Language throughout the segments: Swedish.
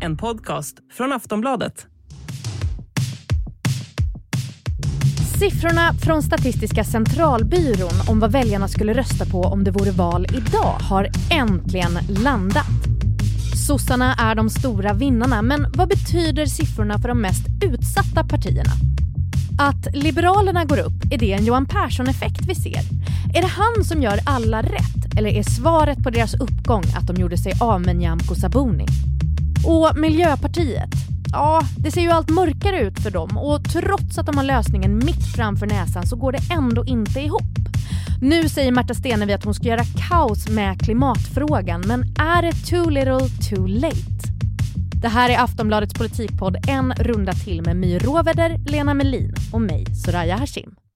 En podcast från Aftonbladet. Siffrorna från Statistiska centralbyrån om vad väljarna skulle rösta på om det vore val idag har äntligen landat. Sossarna är de stora vinnarna, men vad betyder siffrorna för de mest utsatta partierna? Att Liberalerna går upp, är det en Johan Persson-effekt vi ser? Är det han som gör alla rätt? Eller är svaret på deras uppgång att de gjorde sig av med Nyamko Sabuni? Och Miljöpartiet? Ja, det ser ju allt mörkare ut för dem och trots att de har lösningen mitt framför näsan så går det ändå inte ihop. Nu säger Märta Stenevi att hon ska göra kaos med klimatfrågan, men är det too little too late? Det här är Aftonbladets politikpodd En runda till med My Råveder, Lena Melin och mig, Soraya Hashim.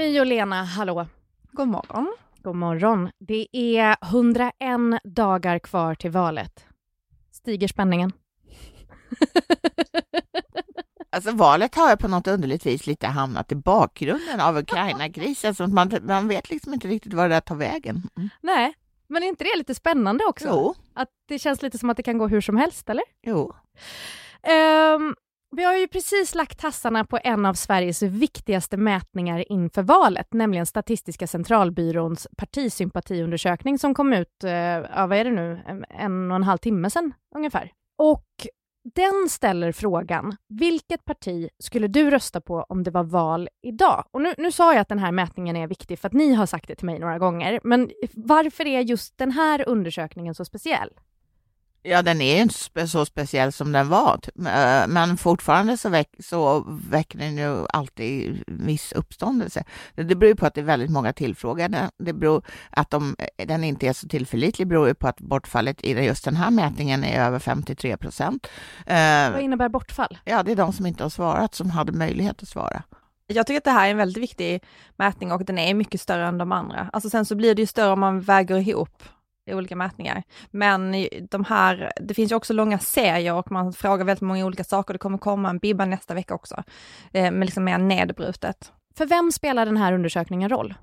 My och Lena, hallå. God morgon. God morgon. Det är 101 dagar kvar till valet. Stiger spänningen? Alltså valet har på något underligt vis lite hamnat i bakgrunden av Ukraina-krisen, så man, man vet liksom inte riktigt var det där tar vägen. Mm. Nej, men är inte det lite spännande också? Jo. Att det känns lite som att det kan gå hur som helst, eller? Jo. Um, vi har ju precis lagt tassarna på en av Sveriges viktigaste mätningar inför valet, nämligen Statistiska centralbyråns partisympatiundersökning som kom ut, eh, ja, vad är det nu, en och en halv timme sedan ungefär. Och den ställer frågan, vilket parti skulle du rösta på om det var val idag? Och nu, nu sa jag att den här mätningen är viktig för att ni har sagt det till mig några gånger, men varför är just den här undersökningen så speciell? Ja, den är inte så speciell som den var, eh, men fortfarande så, väck, så väcker den ju alltid viss uppståndelse. Det beror på att det är väldigt många tillfrågade. Det beror att de, den inte är så tillförlitlig beror ju på att bortfallet i just den här mätningen är över 53 procent. Eh, Vad innebär bortfall? Ja, det är de som inte har svarat som hade möjlighet att svara. Jag tycker att det här är en väldigt viktig mätning och den är mycket större än de andra. Alltså sen så blir det ju större om man väger ihop i olika mätningar. Men de här, det finns ju också långa serier och man frågar väldigt många olika saker. Det kommer komma en bibba nästa vecka också, eh, men liksom mer nedbrutet. För vem spelar den här undersökningen roll?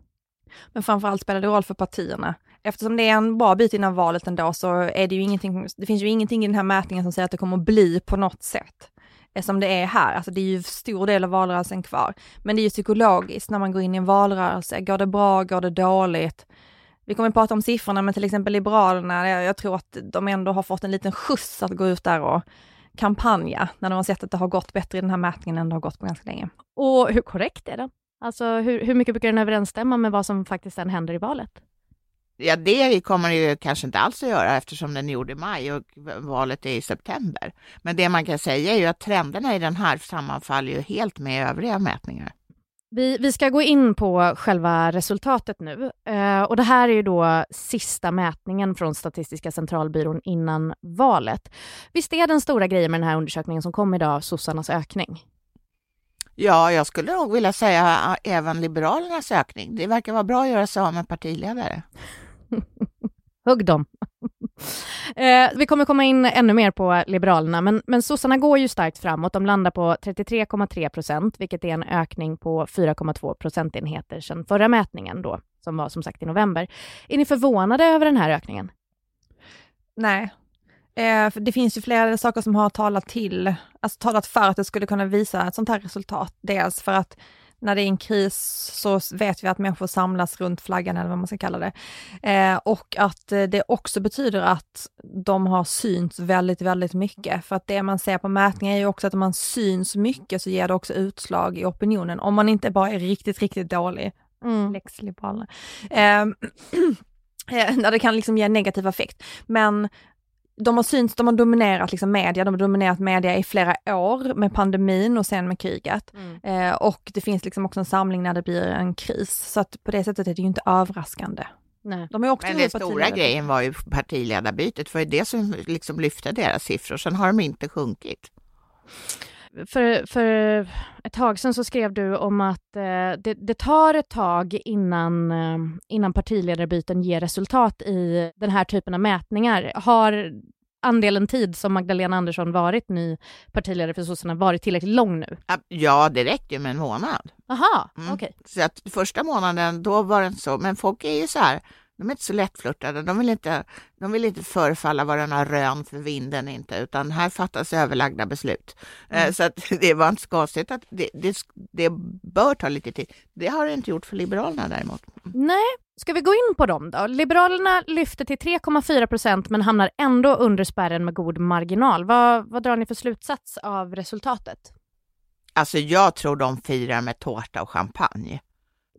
Men framförallt spelar det roll för partierna. Eftersom det är en bra bit innan valet ändå så är det ju ingenting, det finns ju ingenting i den här mätningen som säger att det kommer att bli på något sätt eh, som det är här. Alltså det är ju stor del av valrörelsen kvar. Men det är ju psykologiskt när man går in i en valrörelse. Går det bra? Går det dåligt? Vi kommer att prata om siffrorna, men till exempel Liberalerna, jag tror att de ändå har fått en liten skjuts att gå ut där och kampanja, när de har sett att det har gått bättre i den här mätningen än det har gått på ganska länge. Och hur korrekt är den? Alltså hur, hur mycket brukar den överensstämma med vad som faktiskt sen händer i valet? Ja, det kommer det ju kanske inte alls att göra eftersom den är gjord i maj och valet är i september. Men det man kan säga är ju att trenderna i den här sammanfaller ju helt med övriga mätningar. Vi, vi ska gå in på själva resultatet nu. Eh, och det här är ju då sista mätningen från Statistiska centralbyrån innan valet. Visst är den stora grejen med den här undersökningen som kom idag sossarnas ökning? Ja, jag skulle nog vilja säga även Liberalernas ökning. Det verkar vara bra att göra sig av med partiledare. Hugg dem. Eh, vi kommer komma in ännu mer på Liberalerna, men, men sossarna går ju starkt framåt. De landar på 33,3 procent, vilket är en ökning på 4,2 procentenheter sedan förra mätningen då, som var som sagt i november. Är ni förvånade över den här ökningen? Nej, Eh, det finns ju flera saker som har talat till, alltså talat för att det skulle kunna visa ett sånt här resultat. Dels för att när det är en kris så vet vi att människor samlas runt flaggan eller vad man ska kalla det. Eh, och att eh, det också betyder att de har synts väldigt, väldigt mycket. För att det man ser på mätningar är ju också att om man syns mycket så ger det också utslag i opinionen. Om man inte bara är riktigt, riktigt dålig. Mm. Lex Liberalerna. Eh, eh det kan liksom ge negativ effekt. Men de har synts, de har dominerat liksom media, de har dominerat media i flera år med pandemin och sen med kriget. Mm. Eh, och det finns liksom också en samling när det blir en kris. Så att på det sättet är det ju inte överraskande. Nej. De är också Men den stora grejen var ju partiledarbytet, för det som liksom lyfte deras siffror. Sen har de inte sjunkit. För, för ett tag sedan så skrev du om att eh, det, det, tar ett tag innan, eh, innan partiledarbyten ger resultat i den här typen av mätningar. Har andelen tid som Magdalena Andersson varit ny partiledare för sossarna varit tillräckligt lång nu? Ja, det räcker ju med en månad. Aha, Mm. okej. Så att första månaden, då var det inte så. Men folk är ju så här, de är inte så lättflörtade. De vill inte, de vill inte förefalla vara några rön för vinden inte, utan här fattas överlagda beslut. Eh, Så att det var inte så konstigt att det, det, det bör ta lite tid. Det har det inte gjort för Liberalerna däremot. Nej, ska vi gå in på dem då? Liberalerna lyfter till 3,4 procent men hamnar ändå under spärren med god marginal. Vad, vad drar ni för slutsats av resultatet? Alltså jag tror de firar med tårta och champagne.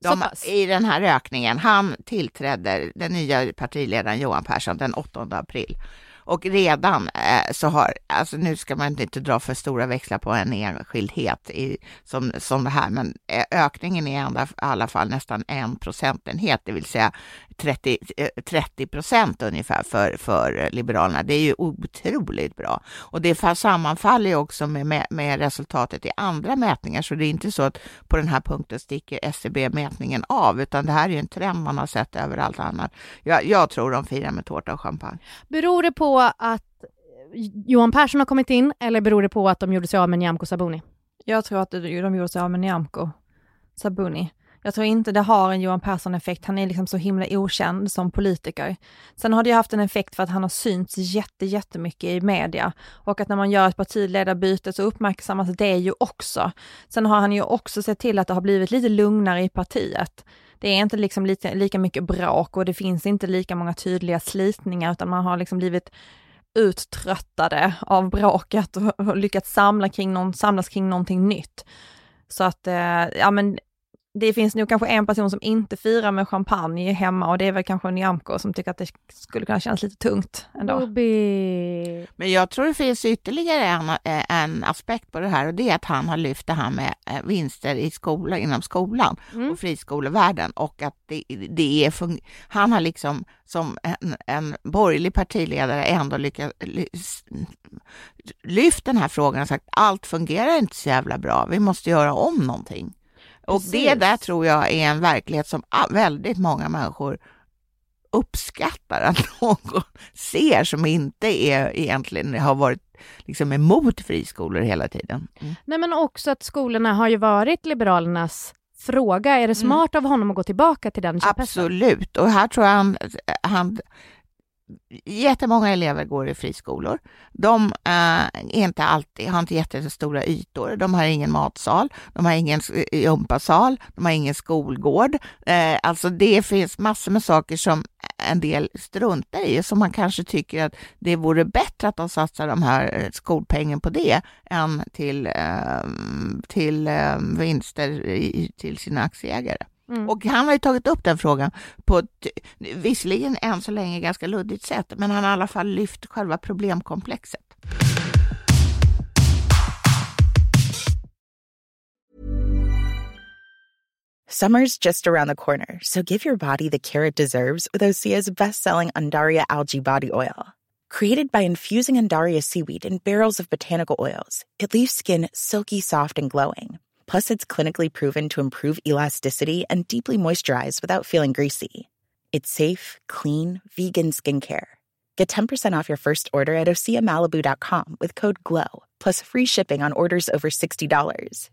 De? I den här ökningen, han tillträdde, den nya partiledaren Johan Persson, den 8 april. Och redan eh, så har, alltså nu ska man inte dra för stora växlar på en enskildhet i, som, som det här, men eh, ökningen är i alla fall nästan en procentenhet, det vill säga 30, eh, 30 procent ungefär för, för Liberalerna. Det är ju otroligt bra. Och det fa- sammanfaller ju också med, med, med resultatet i andra mätningar, så det är inte så att på den här punkten sticker SCB-mätningen av, utan det här är ju en trend man har sett överallt annat. Jag, jag tror de firar med tårta och champagne. Beror det på att Johan Persson har kommit in eller beror det på att de gjorde sig av med Nyamko Sabuni? Jag tror att de gjorde sig av med Nyamko Sabuni. Jag tror inte det har en Johan Persson-effekt. Han är liksom så himla okänd som politiker. Sen har det ju haft en effekt för att han har synts jätte, jättemycket i media och att när man gör ett partiledarbyte så uppmärksammas det ju också. Sen har han ju också sett till att det har blivit lite lugnare i partiet. Det är inte liksom lika, lika mycket bråk och det finns inte lika många tydliga slitningar utan man har liksom blivit uttröttade av bråket och, och lyckats samla kring någon, samlas kring någonting nytt. Så att, eh, ja men det finns nog kanske en person som inte firar med champagne hemma och det är väl kanske Nyamko som tycker att det skulle kunna kännas lite tungt ändå. Bobby. Men jag tror det finns ytterligare en, eh, en aspekt på det här och det är att han har lyft det här med eh, vinster i skola, inom skolan Mm. och friskolevärlden och att det, det är, fun- han har liksom som en, en borgerlig partiledare ändå lyckats lyft den här frågan och sagt allt fungerar inte så jävla bra, vi måste göra om någonting. Och det Precis. där tror jag är en verklighet som väldigt många människor uppskattar att någon ser som inte är egentligen har varit liksom emot friskolor hela tiden. Mm. Nej men också att skolorna har ju varit Liberalernas fråga. Är det Mm. smart av honom att gå tillbaka till den käpphästen? Absolut, och här tror jag han, han Jättemånga elever går i friskolor. De eh, är inte alltid, har inte jättestora ytor. De har ingen matsal, de har ingen eh, gympasal, de har ingen skolgård. Eh, alltså det finns massor med saker som en del struntar i, som man kanske tycker att det vore bättre att de satsar de här eh, skolpengen på det än till, eh, till eh, vinster i, till sina aktieägare. Mm. Och han har ju tagit upp den frågan på ett, visserligen än så länge ganska luddigt sätt, men han har i alla fall lyft själva problemkomplexet. Summer's just around the corner, so give your body the care it deserves with Osea's best-selling Andaria algae body oil. Created by infusing Andaria seaweed in barrels of botanical oils, it leaves skin silky soft and glowing. Plus, it's clinically proven to improve elasticity and deeply moisturize without feeling greasy. It's safe, clean, vegan skincare. Get 10% off your first order at oseamalibu.com with code GLOW, plus free shipping on orders over $60.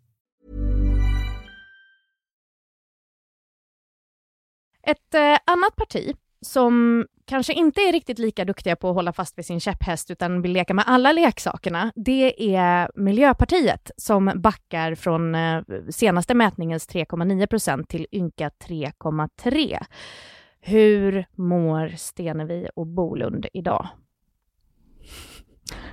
Ett eh, annat parti som kanske inte är riktigt lika duktiga på att hålla fast vid sin käpphäst utan vill leka med alla leksakerna, det är Miljöpartiet som backar från eh, senaste mätningens 3,9 procent till ynka 3,3. Hur mår Stenevi och Bolund idag?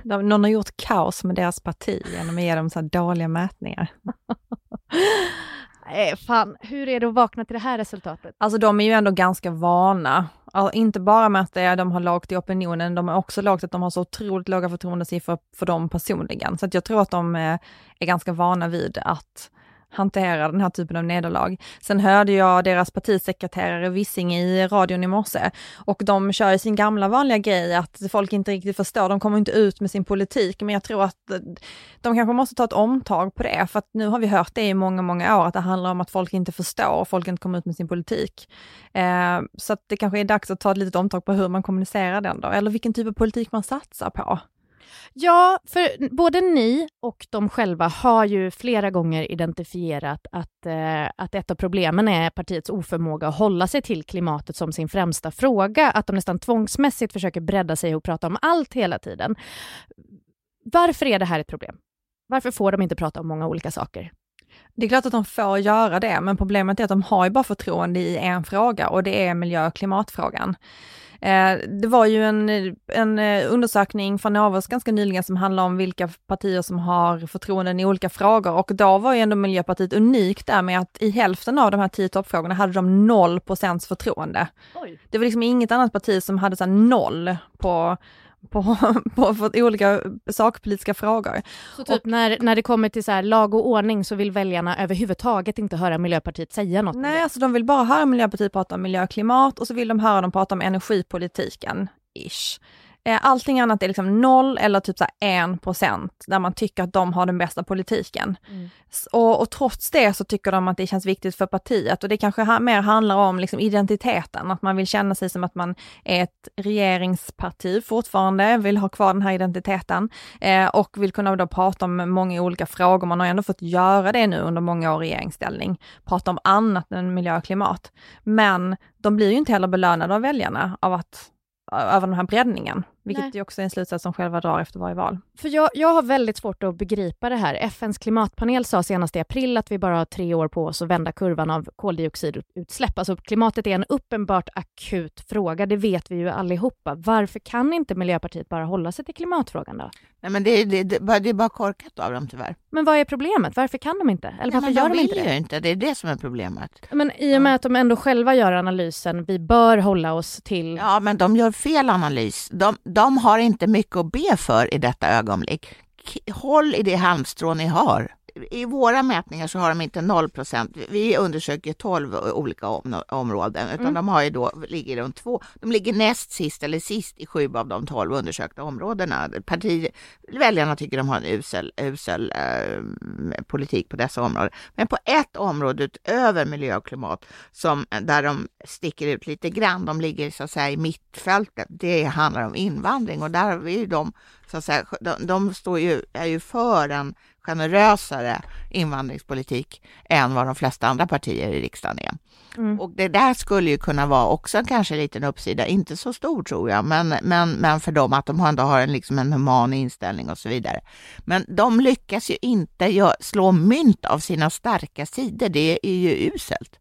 Någon har gjort kaos med deras parti genom att ge dem så här dåliga mätningar. Nej, fan, hur är det att vakna till det här resultatet? Alltså de är ju ändå ganska vana, alltså, inte bara med att är, de har lågt i opinionen, de har också lågt att de har så otroligt låga förtroendesiffror för dem personligen. Så att jag tror att de är, är ganska vana vid att hantera den här typen av nederlag. Sen hörde jag deras partisekreterare Wissing i radion i morse och de kör ju sin gamla vanliga grej att folk inte riktigt förstår, de kommer inte ut med sin politik, men jag tror att eh, de kanske måste ta ett omtag på det, för att nu har vi hört det i många, många år, att det handlar om att folk inte förstår och folk inte kommer ut med sin politik. Eh, så att det kanske är dags att ta ett litet omtag på hur man kommunicerar den då, eller vilken typ av politik man satsar på. Ja, för både ni och de själva har ju flera gånger identifierat att, eh, att ett av problemen är partiets oförmåga att hålla sig till klimatet som sin främsta fråga, att de nästan tvångsmässigt försöker bredda sig och prata om allt hela tiden. Varför är det här ett problem? Varför får de inte prata om många olika saker? Det är klart att de får göra det, men problemet är att de har ju bara förtroende i en fråga och det är miljö och klimatfrågan. Eh, det var ju en, en eh, undersökning från Novus ganska nyligen som handlar om vilka partier som har förtroenden i olika frågor och då var ju ändå Miljöpartiet unikt där med att i hälften av de här tio toppfrågorna hade de noll procents förtroende. Oj. Det var liksom inget annat parti som hade så noll på på, på, på olika sakpolitiska frågor. Så typ och, när, när det kommer till så här lag och ordning så vill väljarna överhuvudtaget inte höra Miljöpartiet säga något? Nej, alltså de vill bara höra Miljöpartiet prata om miljö och klimat och så vill de höra dem prata om energipolitiken, ish. Eh, allting annat är liksom noll eller typ så en procent där man tycker att de har den bästa politiken. Mm. Och, och, trots det så tycker de att det känns viktigt för partiet och det kanske ha, mer handlar om liksom identiteten, att man vill känna sig som att man är ett regeringsparti fortfarande, vill ha kvar den här identiteten eh, och vill kunna då prata om många olika frågor. Man har ändå fått göra det nu under många år i regeringsställning, prata om annat än miljö och klimat. Men de blir ju inte heller belönade av väljarna av att över den här breddningen, vilket Nej. också är en slutsats som själva drar efter varje val. För jag, jag har väldigt svårt att begripa det här. FNs klimatpanel sa senast i april att vi bara har tre år på oss att vända kurvan av koldioxidutsläpp. Alltså klimatet är en uppenbart akut fråga, det vet vi ju allihopa. Varför kan inte Miljöpartiet bara hålla sig till klimatfrågan då? Nej, men det, det, det, det är bara korkat av dem tyvärr. Men vad är problemet? Varför kan de inte? Eller varför ja, gör de, de inte det? Ju inte, det är det som är problemet. Men i och med att de ändå själva gör analysen, vi bör hålla oss till... Ja, men de gör fel analys. De, de har inte mycket att be för i detta ögonblick. Håll i det halmstrå ni har i våra mätningar så har de inte 0 procent. Vi undersöker 12 olika om, områden, utan mm. de har ju då, ligger runt två. De ligger näst sist eller sist i sju av de 12 undersökta områdena. Parti, väljarna tycker de har en usel, usel eh, politik på dessa områden. Men på ett område utöver miljö och klimat, som, där de sticker ut lite grann, de ligger så att säga i mittfältet, det handlar om invandring och där har vi de, så att säga, de, de står ju, är ju för en generösare invandringspolitik än vad de flesta andra partier i riksdagen är. Mm. Och det där skulle ju kunna vara också kanske en liten uppsida, inte så stor tror jag, men, men, men för dem att de ändå har en, liksom en human inställning och så vidare. Men de lyckas ju inte slå mynt av sina starka sidor, det är ju uselt.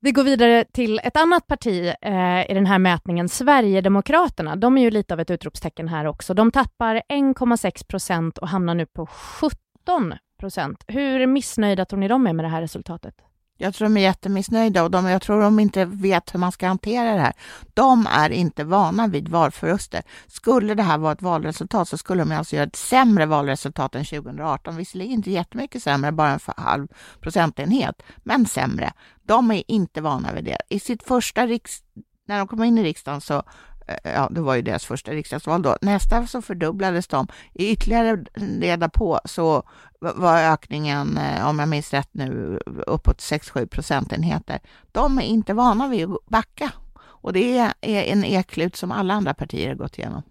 Vi går vidare till ett annat parti eh, i den här mätningen, Sverigedemokraterna. De är ju lite av ett utropstecken här också. De tappar 1,6 procent och hamnar nu på 17 procent. Hur missnöjda tror ni de är med det här resultatet? Jag tror de är jättemissnöjda och de, jag tror de inte vet hur man ska hantera det här. De är inte vana vid valförluster. Skulle det här vara ett valresultat så skulle de alltså göra ett sämre valresultat än 2018. Visserligen inte jättemycket sämre, bara en halv procentenhet, men sämre. De är inte vana vid det. I sitt första riks... När de kom in i riksdagen så eh, ja, det var ju deras första riksdagsval då. Nästa så fördubblades de. I ytterligare reda på så var ökningen, eh, om jag minns rätt nu, uppåt 6-7 procentenheter. De är inte vana vid att backa och det är en eklut som alla andra partier har gått igenom.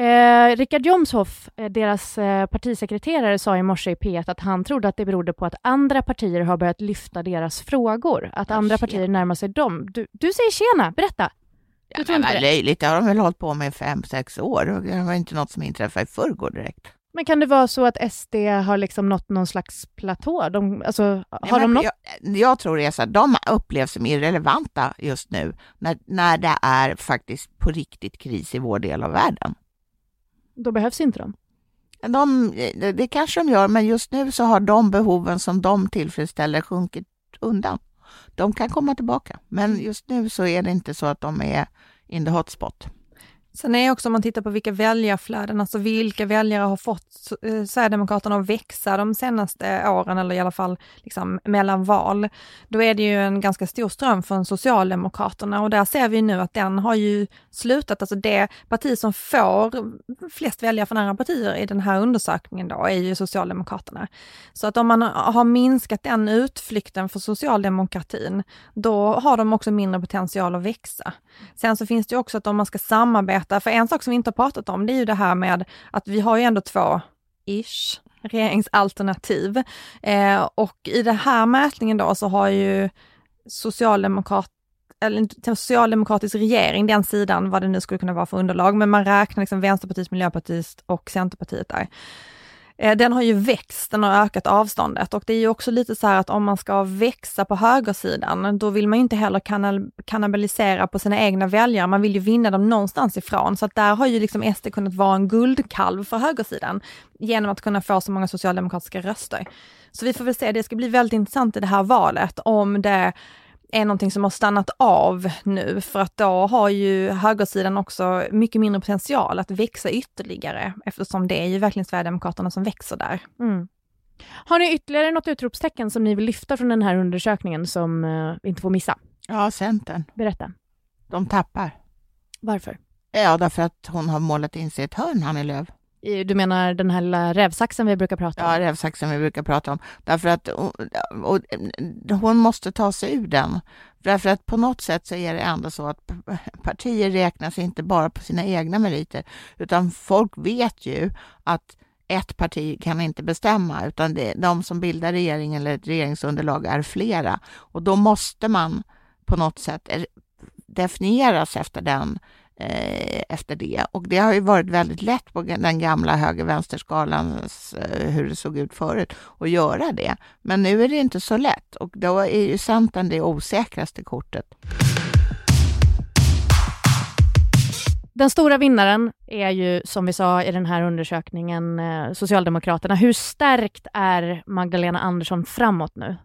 Eh, Richard Jomshoff, eh, deras eh, partisekreterare, sa i morse i P1 att han trodde att det berodde på att andra partier har börjat lyfta deras frågor, att andra partier närmar sig dem. Du, du säger tjena, berätta! Ja, men vad löjligt, det har de väl hållit på med i fem, sex år. Det var inte något som inträffade i förrgår direkt. Men kan det vara så att SD har liksom nått någon slags platå? De, alltså, har Nej, de nått... jag, jag tror det är så att de upplevs som irrelevanta just nu, när, när det är faktiskt på riktigt kris i vår del av världen. Då behövs inte de? De, det, kanske de gör, men just nu så har de behoven som de tillfredsställer sjunkit undan de kan komma tillbaka. Men just nu så är det inte så att de är in the hotspot. Sen är också om man tittar på vilka väljarflöden, alltså vilka väljare har fått eh, Sverigedemokraterna att växa de senaste åren eller i alla fall liksom mellan val. Då är det ju en ganska stor ström från Socialdemokraterna och där ser vi nu att den har ju slutat, alltså det parti som får flest väljare från andra partier i den här undersökningen då är ju Socialdemokraterna. Så att om man har minskat den utflykten för socialdemokratin, då har de också mindre potential att växa. Sen så finns det också att om man ska samarbeta detta. För en sak som vi inte har pratat om, det är ju det här med att vi har ju ändå två, ish, regeringsalternativ. Eh, och i den här mätningen då så har ju socialdemokrat eller socialdemokratisk regering, den sidan, vad det nu skulle kunna vara för underlag, men man räknar liksom Vänsterpartiet, Miljöpartiet och Centerpartiet där. Eh, den har ju växt, den har ökat avståndet och det är ju också lite så här att om man ska växa på högersidan, då vill man ju inte heller kanal kannibalisera på sina egna väljare, man vill ju vinna dem någonstans ifrån. Så att där har ju liksom SD kunnat vara en guldkalv för högersidan genom att kunna få så många socialdemokratiska röster. Så vi får väl se, det ska bli väldigt intressant i det här valet om det är någonting som har stannat av nu för att då har ju högersidan också mycket mindre potential att växa ytterligare eftersom det är ju verkligen Sverigedemokraterna som växer där. Mm. Har ni ytterligare något utropstecken som ni vill lyfta från den här undersökningen som vi inte får missa? Ja, Centern. Berätta. De tappar. Varför? Ja, därför att hon har målat in sig i ett hörn, Annie Lööf. Du menar den här lilla rävsaxen vi brukar prata om? Ja, rävsaxen vi brukar prata om. Därför att och, och, hon måste ta sig ur den. Därför att på något sätt så är det ändå så att partier räknas inte bara på sina egna meriter, utan folk vet ju att ett parti kan inte bestämma, utan det, de som bildar regering eller ett regeringsunderlag är flera. Och då måste man på något sätt definieras efter den Eh, efter det. Och det har ju varit väldigt lätt på den gamla höger-vänsterskalan, eh, hur det såg ut förut, att göra det. Men nu är det inte så lätt och då är ju Centern det osäkraste kortet. Den stora vinnaren är ju, som vi sa i den här undersökningen, eh, Socialdemokraterna. Hur stärkt är Magdalena Andersson framåt nu?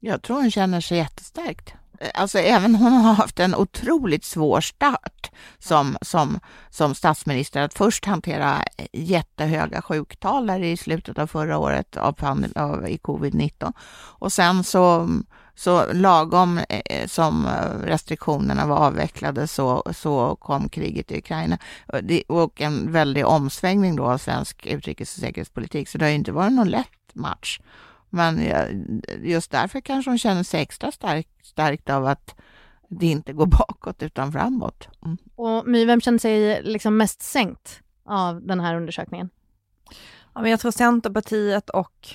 Jag tror hon känner sig jättestärkt alltså även hon har haft en otroligt svår start som, som, som statsminister. Att först hantera jättehöga sjuktal där i slutet av förra året av, av i covid-19 och sen så så lagom eh, som restriktionerna var avvecklade så, så kom kriget i Ukraina och en väldig omsvängning då av svensk utrikes och säkerhetspolitik. Så det har inte varit någon lätt match. Men just därför kanske hon känner sig extra stark, starkt av att det inte går bakåt utan framåt. Mm. Och My, vem känner sig liksom mest sänkt av den här undersökningen? Ja, men jag tror Centerpartiet och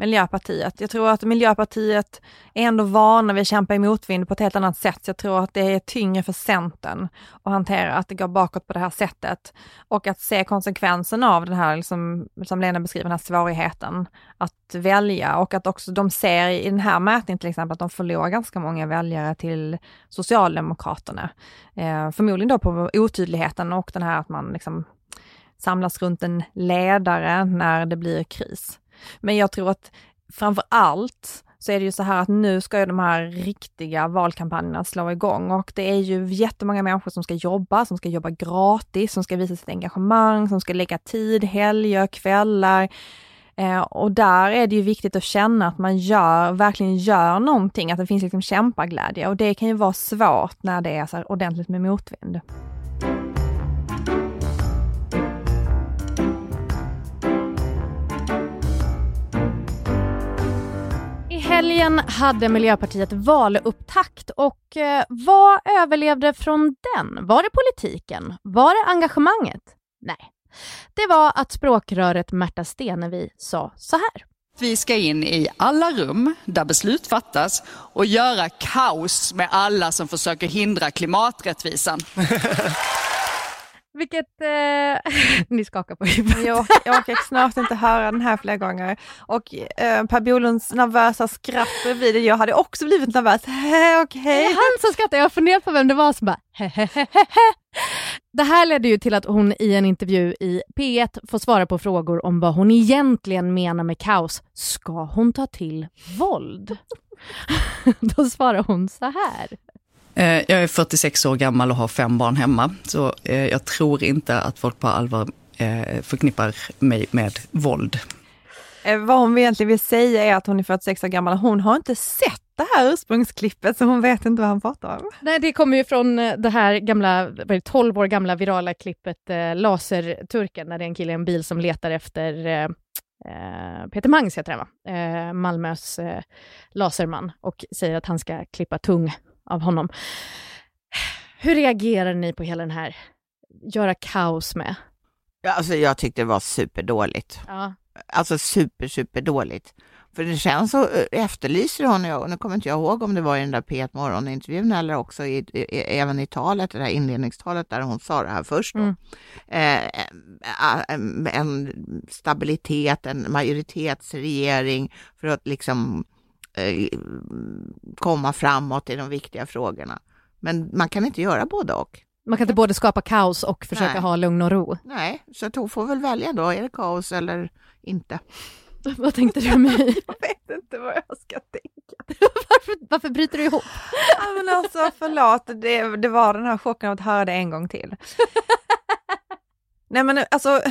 Miljöpartiet. Jag tror att Miljöpartiet är ändå vana vid att kämpa i motvind på ett helt annat sätt. Jag tror att det är tyngre för Centern att hantera att det går bakåt på det här sättet och att se konsekvensen av den här, liksom, som Lena beskriver, den här svårigheten att välja och att också de ser i den här mätningen till exempel att de förlorar ganska många väljare till Socialdemokraterna. Eh, förmodligen då på otydligheten och den här att man liksom samlas runt en ledare när det blir kris. Men jag tror att framför allt så är det ju så här att nu ska ju de här riktiga valkampanjerna slå igång och det är ju jättemånga människor som ska jobba, som ska jobba gratis, som ska visa sitt engagemang, som ska lägga tid, helger, kvällar. Eh, och där är det ju viktigt att känna att man gör, verkligen gör någonting, att det finns liksom kämpaglädje och det kan ju vara svårt när det är så ordentligt med motvind. Helgen hade Miljöpartiet valupptakt och eh, vad överlevde från den? Var det politiken? Var det engagemanget? Nej, det var att språkröret Märta Stenevi sa så här. Vi ska in i alla rum där beslut fattas och göra kaos med alla som försöker hindra klimaträttvisan. Vilket... Eh, ni skakar på huvudet. Jag, jag orkar snart inte höra den här fler gånger. Och eh, Per Bolunds nervösa skratt bredvid, jag hade också blivit nervös. Okej. Okay. Han som skrattar, jag har funderat på vem det var som bara Det här ledde ju till att hon i en intervju i P1 får svara på frågor om vad hon egentligen menar med kaos. Ska hon ta till våld? Då svarar hon så här. Eh, Jag är 46 år gammal och har fem barn hemma. Så eh, jag tror inte att folk på allvar eh, förknippar mig med våld. Vad hon egentligen vill säga är att hon är 46 år gammal. Hon har inte sett det här ursprungsklippet så hon vet inte vad han pratar om. Nej, det kommer ju från det här gamla, vad är det, 12 år gamla virala klippet eh, Laserturken, när det är en kille i en bil som letar efter eh, eh, Peter Mangs heter han va? Eh, Malmös eh, laserman och säger att han ska klippa tung av honom. Hur reagerar ni på hela den här göra kaos med? Alltså jag tyckte det var superdåligt. Ja. Alltså super, super dåligt. För det känns så, eh, efterlyser hon, och nu kommer inte jag ihåg om det var i den där P1 Morgon-intervjun eller också i, i, även i talet, det där inledningstalet där hon sa det här först. Mm. Eh, eh, en stabilitet, en majoritetsregering för att liksom eh, komma framåt i de viktiga frågorna. Men man kan inte göra både och. Man kan inte både skapa kaos och försöka Nej. ha lugn och ro. Nej, så att hon får väl välja då, är det kaos eller inte? Vad tänkte du mig? Jag vet inte vad jag ska tänka. varför, varför bryter du ihop? Ja, men alltså förlåt, det, det var den här chocken av att höra det en gång till. Nej men alltså,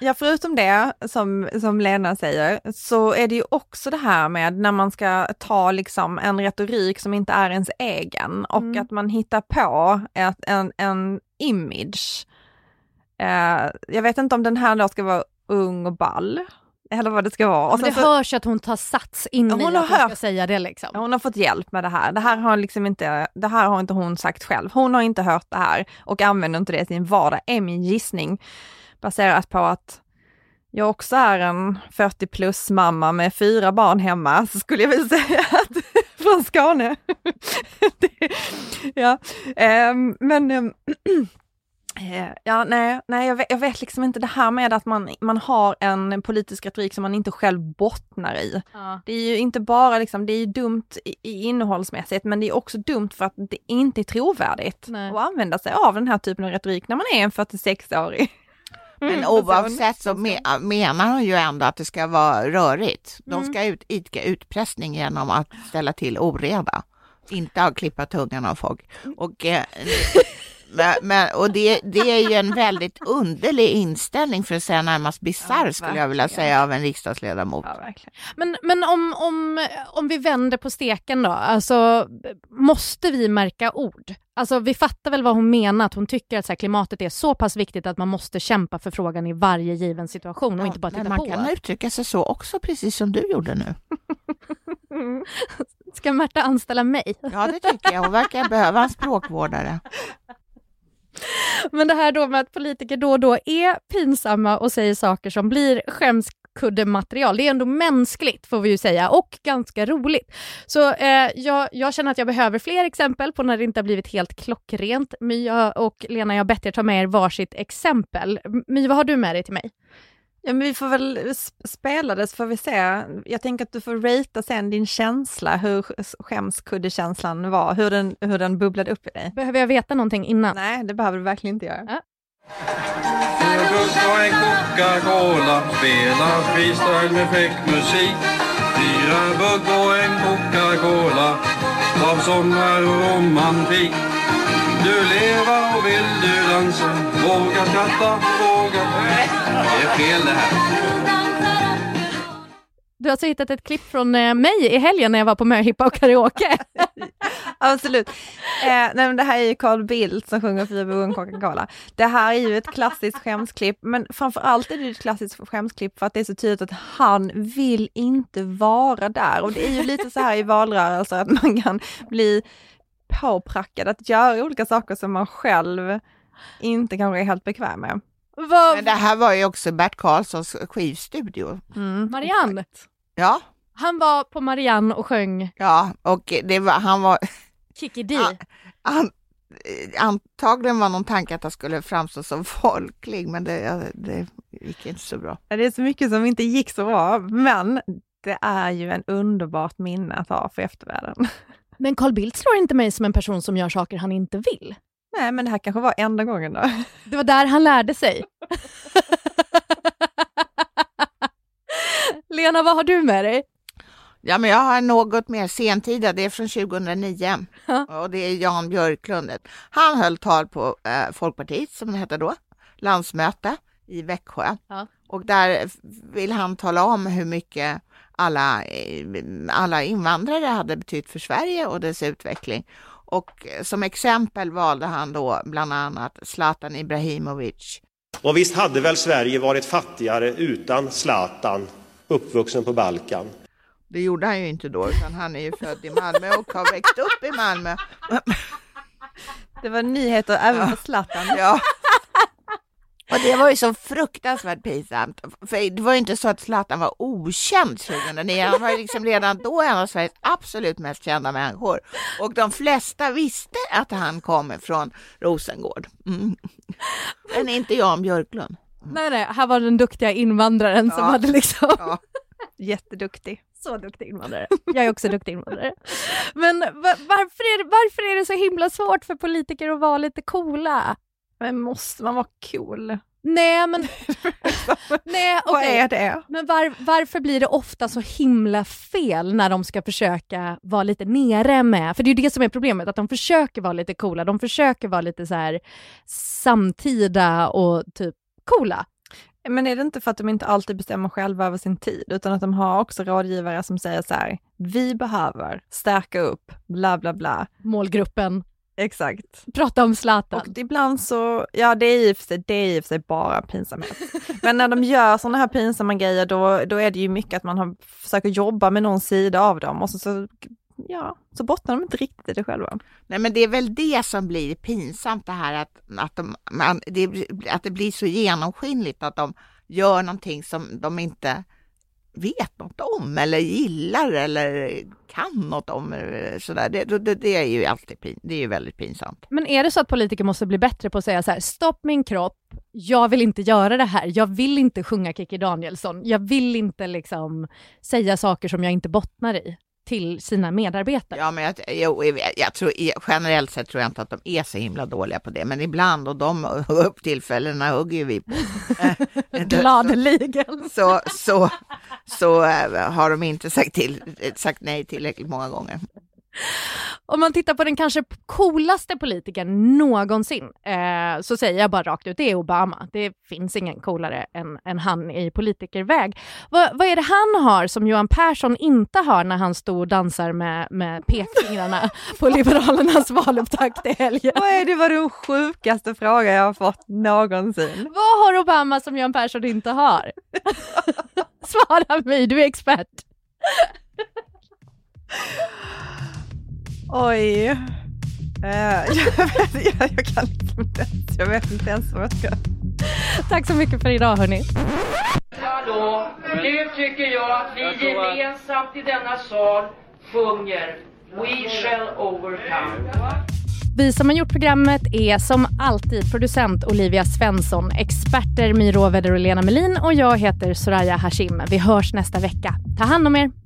ja förutom det som, som Lena säger, så är det ju också det här med när man ska ta liksom en retorik som inte är ens egen och Mm. att man hittar på ett, en, en image. Eh, jag vet inte om den här då ska vara ung och ball, eller vad det ska vara. Och Men det så- hörs att hon tar sats in Ja, i hon att hon ska säga det liksom. Hon har fått hjälp med det här. Det här har liksom inte, det här har inte hon sagt själv. Hon har inte hört det här och använder inte det i sin vardag, är min gissning. Baserat på att jag också är en 40 plus mamma med fyra barn hemma, så skulle jag vilja säga att från Skåne. det, ja, ehm, men Eh, Ja, nej, nej jag, vet, jag vet liksom inte det här med att man, man har en politisk retorik som man inte själv bottnar i. Ja. Det är ju inte bara liksom, det är dumt i, i innehållsmässigt, men det är också dumt för att det inte är trovärdigt Nej. att använda sig av den här typen av retorik när man är en 46-årig. Men Mm. oavsett så me- menar hon ju ändå att det ska vara rörigt. De Mm. ska ut, idka utpressning genom att ställa till oreda, inte att klippa tungan av folk. Och, eh, men, och det, det är ju en väldigt underlig inställning för att säga närmast bisarr Ja, skulle jag vilja säga av en riksdagsledamot. Ja. Men, men om, om, om vi vänder på steken då, alltså måste vi märka ord? Alltså vi fattar väl vad hon menar, att hon tycker att så här, klimatet är så pass viktigt att man måste kämpa för frågan i varje given situation och inte bara men titta man på. kan uttrycka sig så också, precis som du gjorde nu. Ska Märta anställa mig? Ja, det tycker jag. Hon verkar behöva en språkvårdare. Men det här då med att politiker då och då är pinsamma och säger saker som blir skämskuddematerial, det är ändå mänskligt får vi ju säga och ganska roligt. Så eh, jag, jag känner att jag behöver fler exempel på när det inte har blivit helt klockrent. My och Lena, jag har bett er ta med er varsitt exempel. My, vad har du med dig till mig? Ja, men vi får väl spela det så får vi se. Jag tänker att du får ratea sen din känsla, hur sk- skämskuddekänslan var, hur den, hur den bubblade upp i dig. Behöver jag veta någonting innan? Nej, det behöver du verkligen inte göra. Ja. Fyra bugg och en Coca-Cola Spelar freestyle med fräck musik Fyra bugg och en Coca-Cola Av sommar och romantik Du lever och vill du dansa Våga skratta, våga Det är fel det här Du har alltså hittat ett klipp från eh, mig i helgen när jag var på möhippa och karaoke. Absolut. Eh, nej, men det här är ju Carl Bildt som sjunger Fyra en Coca-Cola. Det här är ju ett klassiskt skämsklipp, men framför allt är det ett klassiskt skämsklipp för att det är så tydligt att han vill inte vara där. Och det är ju lite så här i valrörelser att man kan bli påprackad att göra olika saker som man själv inte kanske är helt bekväm med. Vad, Men det här var ju också Bert Karlssons skivstudio. Mm. Marianne, Ja, han var på Marianne och sjöng ja, och det var, han var, Kikki D. Han, antagligen var någon tanke att han skulle framstå som folklig, men det, det gick inte så bra. Det är så mycket som inte gick så bra, men det är ju en underbart minne att ha för eftervärlden. Men Carl Bildt slår inte mig som en person som gör saker han inte vill. Nej, men det här kanske var enda gången då. Det var där han lärde sig. Lena, vad har du med dig? Ja, men jag har något mer sentida, det är från 2009 och det är Jan Björklund. Han höll tal på eh, Folkpartiet, som det hette då, landsmöte i Växjö. Ja. Och där vill han tala om hur mycket alla, eh, alla invandrare hade betytt för Sverige och dess utveckling. Och som exempel valde han då bland annat Zlatan Ibrahimovic. Och visst hade väl Sverige varit fattigare utan Zlatan, uppvuxen på Balkan. Det gjorde han ju inte då, utan han är ju född i Malmö och har växt upp i Malmö. Det var nyheter även för Zlatan. Ja. Och det var ju så fruktansvärt pinsamt. För det var ju inte så att Zlatan var okänd 2009. Han var ju liksom redan då en av Sveriges absolut mest kända människor. Och de flesta visste att han kom från Rosengård. Mm. Men inte Jan Björklund. Nej, nej, här var den duktiga invandraren som Ja. hade liksom Ja. Jätteduktig. Så duktig invandrare. Jag är också duktig invandrare. Men va- varför, är det, varför är det så himla svårt för politiker att vara lite coola? Men måste man vara cool? Nej, men... nej, Vad okej. är det? Men var, varför blir det ofta så himla fel när de ska försöka vara lite nere med, för det är ju det som är problemet, att de försöker vara lite coola, de försöker vara lite så här samtida och typ coola. Men är det inte för att de inte alltid bestämmer själva över sin tid, utan att de har också rådgivare som säger så här, vi behöver stärka upp, bla bla bla. Målgruppen, Exakt. prata om Zlatan. Och ibland så, ja det är i och för sig, det är i och för sig bara pinsamhet. Men när de gör sådana här pinsamma grejer då, då är det ju mycket att man har, försöker jobba med någon sida av dem och så, så, ja, så bottnar de inte riktigt i det själva. Nej, men det är väl det som blir pinsamt det här att, att, de, man, det, att det blir så genomskinligt att de gör någonting som de inte vet något om eller gillar eller kan något om. Eh, sådär. Det, det, det är ju alltid pin, det är ju väldigt pinsamt. Men är det så att politiker måste bli bättre på att säga så här, stopp min kropp, jag vill inte göra det här, jag vill inte sjunga Kikki Danielsson, jag vill inte liksom säga saker som jag inte bottnar i till sina medarbetare. Ja, men jag, jo, jag, jag tror, generellt sett tror jag inte att de är så himla dåliga på det, men ibland och de upp tillfällena hugger ju vi på. Gladeligen. så, så, så äh, har de inte sagt, till, sagt nej tillräckligt många gånger. Om man tittar på den kanske coolaste politikern någonsin eh, så säger jag bara rakt ut, det är Obama. Det finns ingen coolare än, än han i politikerväg. Vad, vad är det han har som Johan Persson inte har när han står och dansar med, med pekfingrarna på Liberalernas valupptakt i helgen? Vad är det var den sjukaste fråga jag har fått någonsin? Vad har Obama som Johan Persson inte har? Svara mig, du är expert. Oj. Eh, jag, vet, jag, jag kan inte ens, jag vet inte ens vad jag ska... Tack så mycket för idag hörni. Hallå, nu tycker jag att vi gemensamt i denna sal sjunger We shall overcome. Vi som har gjort programmet är som alltid producent Olivia Svensson, experter Miro Roveder och Lena Melin och jag heter Soraya Hashim. Vi hörs nästa vecka. Ta hand om er!